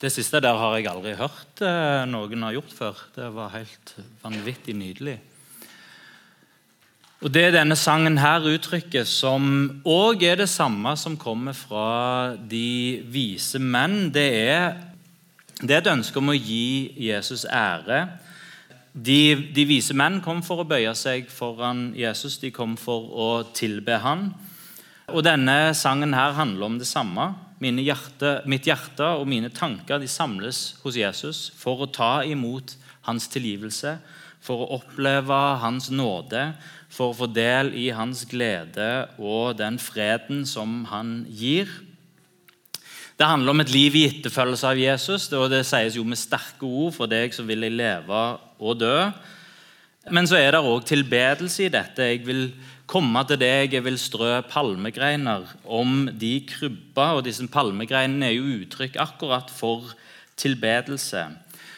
Det siste der har jeg aldri hørt eh, noen har gjort før. Det var helt vanvittig nydelig. Og Det denne sangen her uttrykker, som òg er det samme som kommer fra de vise menn, det er, det er et ønske om å gi Jesus ære. De, de vise menn kom for å bøye seg foran Jesus, de kom for å tilbe han. Og Denne sangen her handler om det samme. Hjerte, mitt hjerte og mine tanker samles hos Jesus for å ta imot hans tilgivelse, for å oppleve hans nåde, for å få del i hans glede og den freden som han gir. Det handler om et liv i etterfølgelse av Jesus, og det sies jo med sterke ord for deg som vil leve og dø. Men så er det òg tilbedelse i dette. Jeg vil komme til deg, jeg vil strø palmegreiner om de krybba. Og disse palmegreinene er jo uttrykk akkurat for tilbedelse.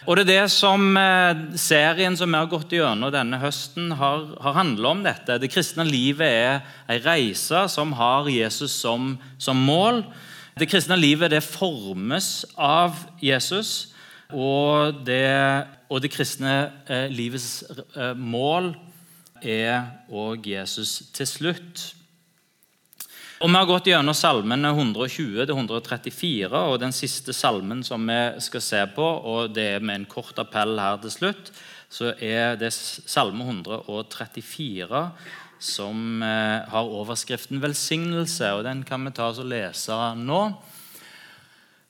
Og Det er det som eh, serien som vi har gått gjennom denne høsten, har, har handla om. dette. Det kristne livet er en reise som har Jesus som, som mål. Det kristne livet det formes av Jesus. Og det, og det kristne eh, livets eh, mål er òg Jesus til slutt. Og Vi har gått gjennom salmene 120-134 og den siste salmen som vi skal se på, og det er med en kort appell her til slutt, så er det salme 134 som eh, har overskriften 'velsignelse'. og Den kan vi ta og lese nå.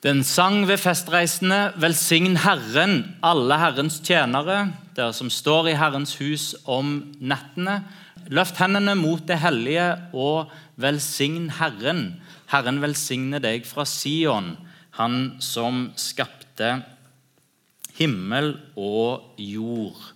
Den sang ved festreisende, velsign Herren, alle Herrens tjenere, dere som står i Herrens hus om nettene. Løft hendene mot det hellige og velsign Herren. Herren velsigne deg fra Sion, Han som skapte himmel og jord.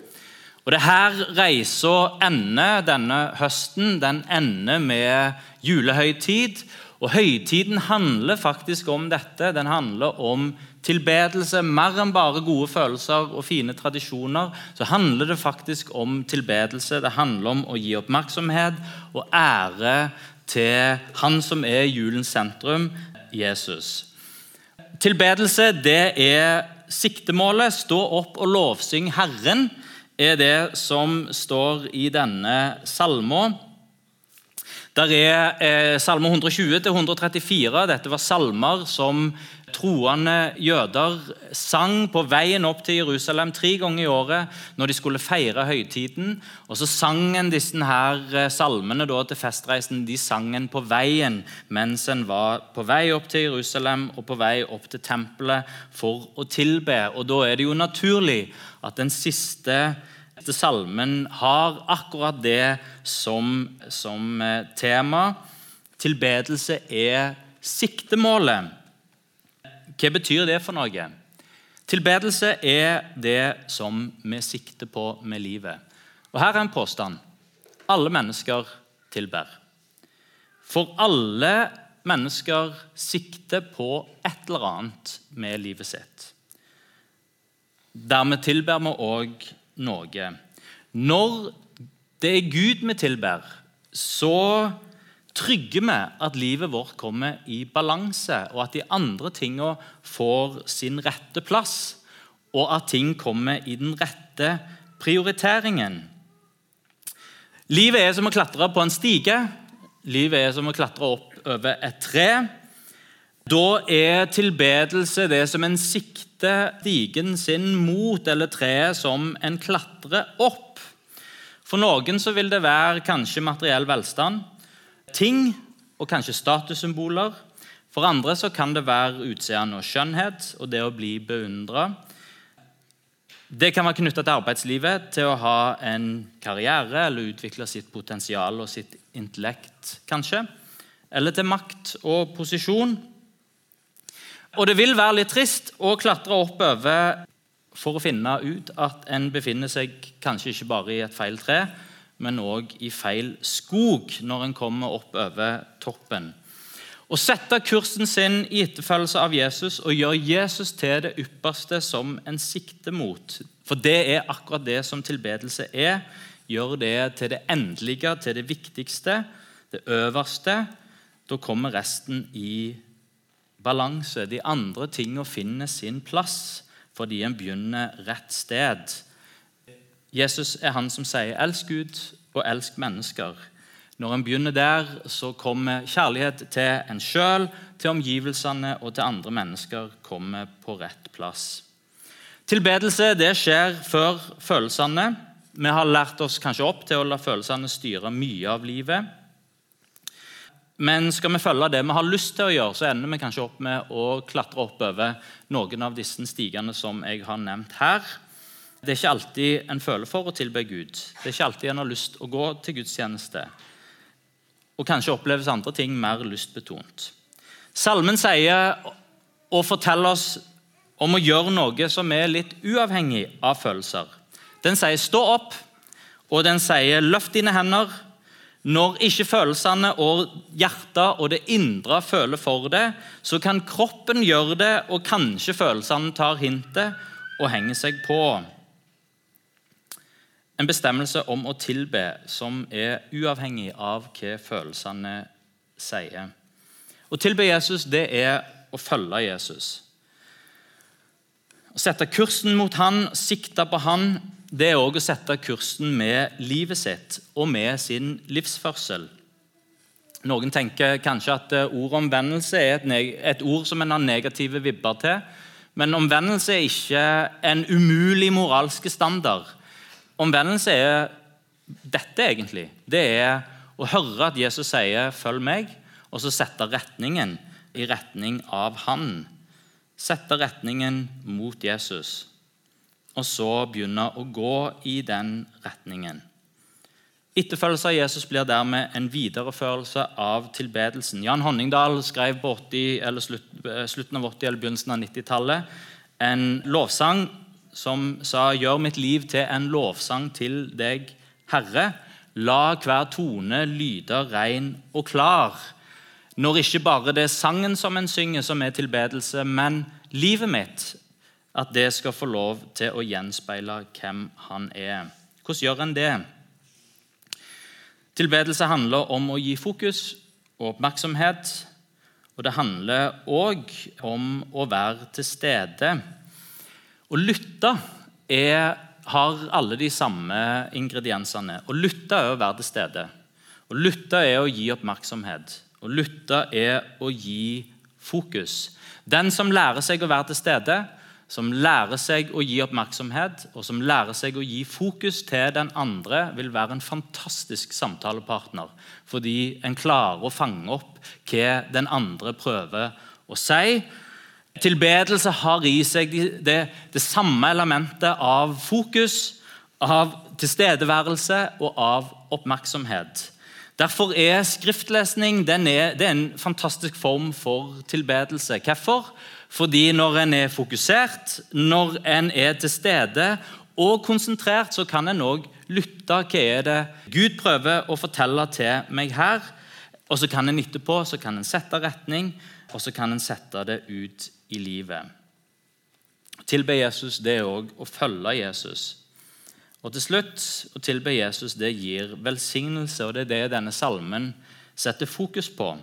Og det her reisa ender denne høsten. Den ender med julehøytid. Og Høytiden handler faktisk om dette. Den handler om tilbedelse. Mer enn bare gode følelser og fine tradisjoner. Så handler det faktisk om tilbedelse. Det handler om å gi oppmerksomhet og ære til Han som er julens sentrum, Jesus. Tilbedelse det er siktemålet. Stå opp og lovsyng Herren er det som står i denne salmen. Der er eh, Salme 120-134. Dette var salmer som troende jøder sang på veien opp til Jerusalem tre ganger i året når de skulle feire høytiden. Og så sang en disse her eh, salmene da, til festreisen de sang en på veien mens en var på vei opp til Jerusalem og på vei opp til tempelet for å tilbe. Og Da er det jo naturlig at den siste siste salmen har akkurat det som, som eh, tema. Tilbedelse er siktemålet. Hva betyr det for noe? Tilbedelse er det som vi sikter på med livet. Og Her er en påstand. Alle mennesker tilber. For alle mennesker sikter på et eller annet med livet sitt. Dermed tilber vi òg noe. Når det er Gud vi tilber, så trygger vi at livet vårt kommer i balanse, og at de andre tingene får sin rette plass, og at ting kommer i den rette prioriteringen. Livet er som å klatre på en stige. Livet er som å klatre opp over et tre. Da er tilbedelse det som en sikter stigen sin mot, eller treet som en klatrer opp. For noen så vil det være kanskje materiell velstand, ting og kanskje statussymboler. For andre så kan det være utseende og skjønnhet og det å bli beundra. Det kan være knytta til arbeidslivet, til å ha en karriere eller utvikle sitt potensial og sitt intellekt, kanskje. Eller til makt og posisjon. Og det vil være litt trist å klatre oppover for å finne ut at en befinner seg kanskje ikke bare i et feil tre, men òg i feil skog når en kommer opp over toppen. Å sette kursen sin i etterfølgelse av Jesus og gjøre Jesus til det ypperste som en sikter mot. For det er akkurat det som tilbedelse er. Gjør det til det endelige, til det viktigste, det øverste. Da kommer resten i balanse. De andre tingene finner sin plass fordi en begynner rett sted. Jesus er han som sier 'elsk Gud og elsk mennesker'. Når en begynner der, så kommer kjærlighet til en sjøl, til omgivelsene og til andre mennesker kommer på rett plass. Tilbedelse det skjer før følelsene. Vi har lært oss kanskje opp til å la følelsene styre mye av livet. Men skal vi følge det vi har lyst til å gjøre, så ender vi kanskje opp med å klatre oppover noen av disse stigene som jeg har nevnt her. Det er ikke alltid en føler for å tilbe Gud. Det er ikke alltid en har lyst å gå til gudstjeneste og kanskje oppleves andre ting mer lystbetont. Salmen sier og forteller oss om å gjøre noe som er litt uavhengig av følelser. Den sier 'stå opp', og den sier 'løft dine hender'. Når ikke følelsene og hjertet og det indre føler for det, så kan kroppen gjøre det, og kanskje følelsene tar hintet og henger seg på. En bestemmelse om å tilbe som er uavhengig av hva følelsene sier. Å tilbe Jesus det er å følge Jesus. Å sette kursen mot han, sikte på han, det er òg å sette kursen med livet sitt og med sin livsførsel. Noen tenker kanskje at ordet omvendelse er et, et ord som en har negative vibber til. Men omvendelse er ikke en umulig moralske standard. Omvendelse er dette, egentlig. Det er å høre at Jesus sier 'følg meg', og så sette retningen i retning av Han. Sette retningen mot Jesus. Og så begynne å gå i den retningen. Etterfølgelse av Jesus blir dermed en videreførelse av tilbedelsen. Jan Honningdal skrev på 80, slutt, slutten av 80- eller begynnelsen av 90-tallet en lovsang som sa 'Gjør mitt liv til en lovsang til deg, Herre'. La hver tone lyde rein og klar. Når ikke bare det er sangen som en synger, som er tilbedelse, men livet mitt, at det skal få lov til å gjenspeile hvem han er. Hvordan gjør en det? Tilbedelse handler om å gi fokus og oppmerksomhet. Og det handler òg om å være til stede. Å lytte er, har alle de samme ingrediensene. Å lytte er å være til stede. Å lytte er å gi oppmerksomhet. Å lytte er å gi fokus. Den som lærer seg å være til stede, som lærer seg å gi oppmerksomhet og som lærer seg å gi fokus til den andre, vil være en fantastisk samtalepartner. Fordi en klarer å fange opp hva den andre prøver å si, Tilbedelse har i seg det, det, samme elementet av fokus, av tilstedeværelse og av oppmerksomhet. Derfor er skriftlesning er, er en fantastisk form for tilbedelse. Hvorfor? Fordi når en er fokusert, når en er til stede og konsentrert, så kan en òg lytte. Hva er det Gud prøver å fortelle til meg her? Og så kan en etterpå så kan en sette retning, og så kan en sette det ut i livet. Tilbe Jesus det er òg å følge Jesus. Og til slutt, å tilbe Jesus det gir velsignelse, og det er det denne salmen setter fokus på.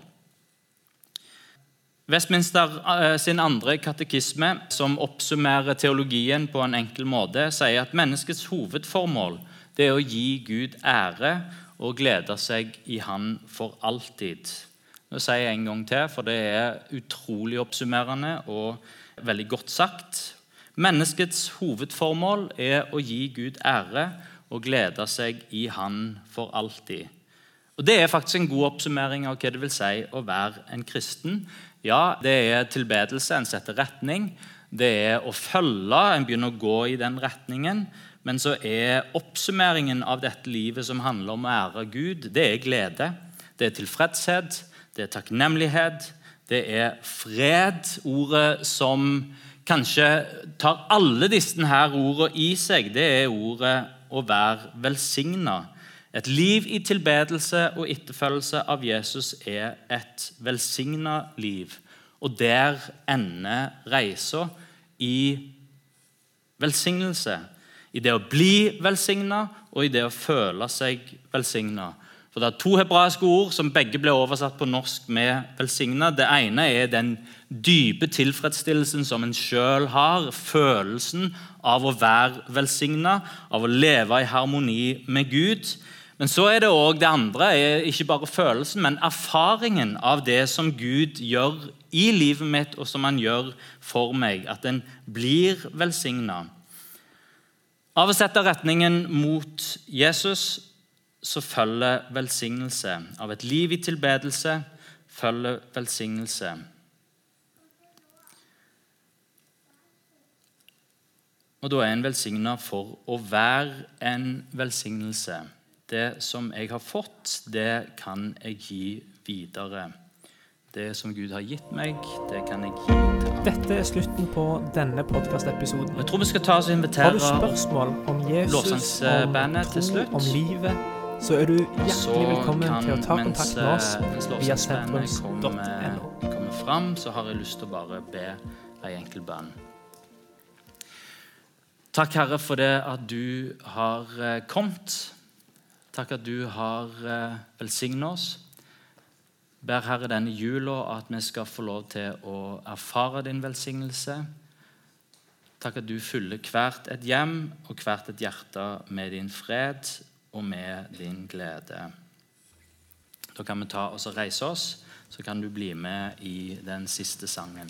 Westminster eh, sin andre katekisme, som oppsummerer teologien på en enkel måte, sier at menneskets hovedformål er å gi Gud ære og glede seg i Han for alltid. Nå sier jeg en gang til, for det er utrolig oppsummerende og veldig godt sagt. Menneskets hovedformål er å gi Gud ære og glede seg i Han for alltid. Og Det er faktisk en god oppsummering av hva det vil si å være en kristen. Ja, det er tilbedelse, en setter retning. Det er å følge, en begynner å gå i den retningen. Men så er oppsummeringen av dette livet som handler om å ære Gud, det er glede. Det er tilfredshet, det er takknemlighet, det er fred. Ordet som kanskje tar alle disse ordene i seg, det er ordet å være velsigna. Et liv i tilbedelse og etterfølgelse av Jesus er et velsigna liv. Og der ender reisa i velsignelse. I det å bli velsigna og i det å føle seg velsigna. For Det er to hebraiske ord som begge ble oversatt på norsk med 'velsigna'. Det ene er den dype tilfredsstillelsen som en sjøl har. Følelsen av å være velsigna, av å leve i harmoni med Gud. Men så er det òg det andre, ikke bare følelsen, men erfaringen av det som Gud gjør i livet mitt, og som han gjør for meg. At en blir velsigna. Av å sette retningen mot Jesus så følger velsignelse. Av et liv i tilbedelse følger velsignelse. Og da er en velsigna for å være en velsignelse. Det som jeg har fått, det kan jeg gi videre. Det som Gud har gitt meg, det kan jeg gi til andre. Dette er slutten på denne podkastepisoden. Jeg tror vi skal ta oss og Har du spørsmål om Jesus, om tro, om livet, så er du hjertelig velkommen til å ta kontakt med oss eh, via sentrums.no. kommer, kommer fram, så har jeg lyst til å bare be ei enkel bønn. Takk, Herre, for det at du har eh, kommet. Takk at du har eh, velsignet oss. Ber Herre denne jula at vi skal få lov til å erfare din velsignelse. Takk at du fyller hvert et hjem og hvert et hjerte med din fred og med din glede. Da kan vi ta oss og reise oss, så kan du bli med i den siste sangen.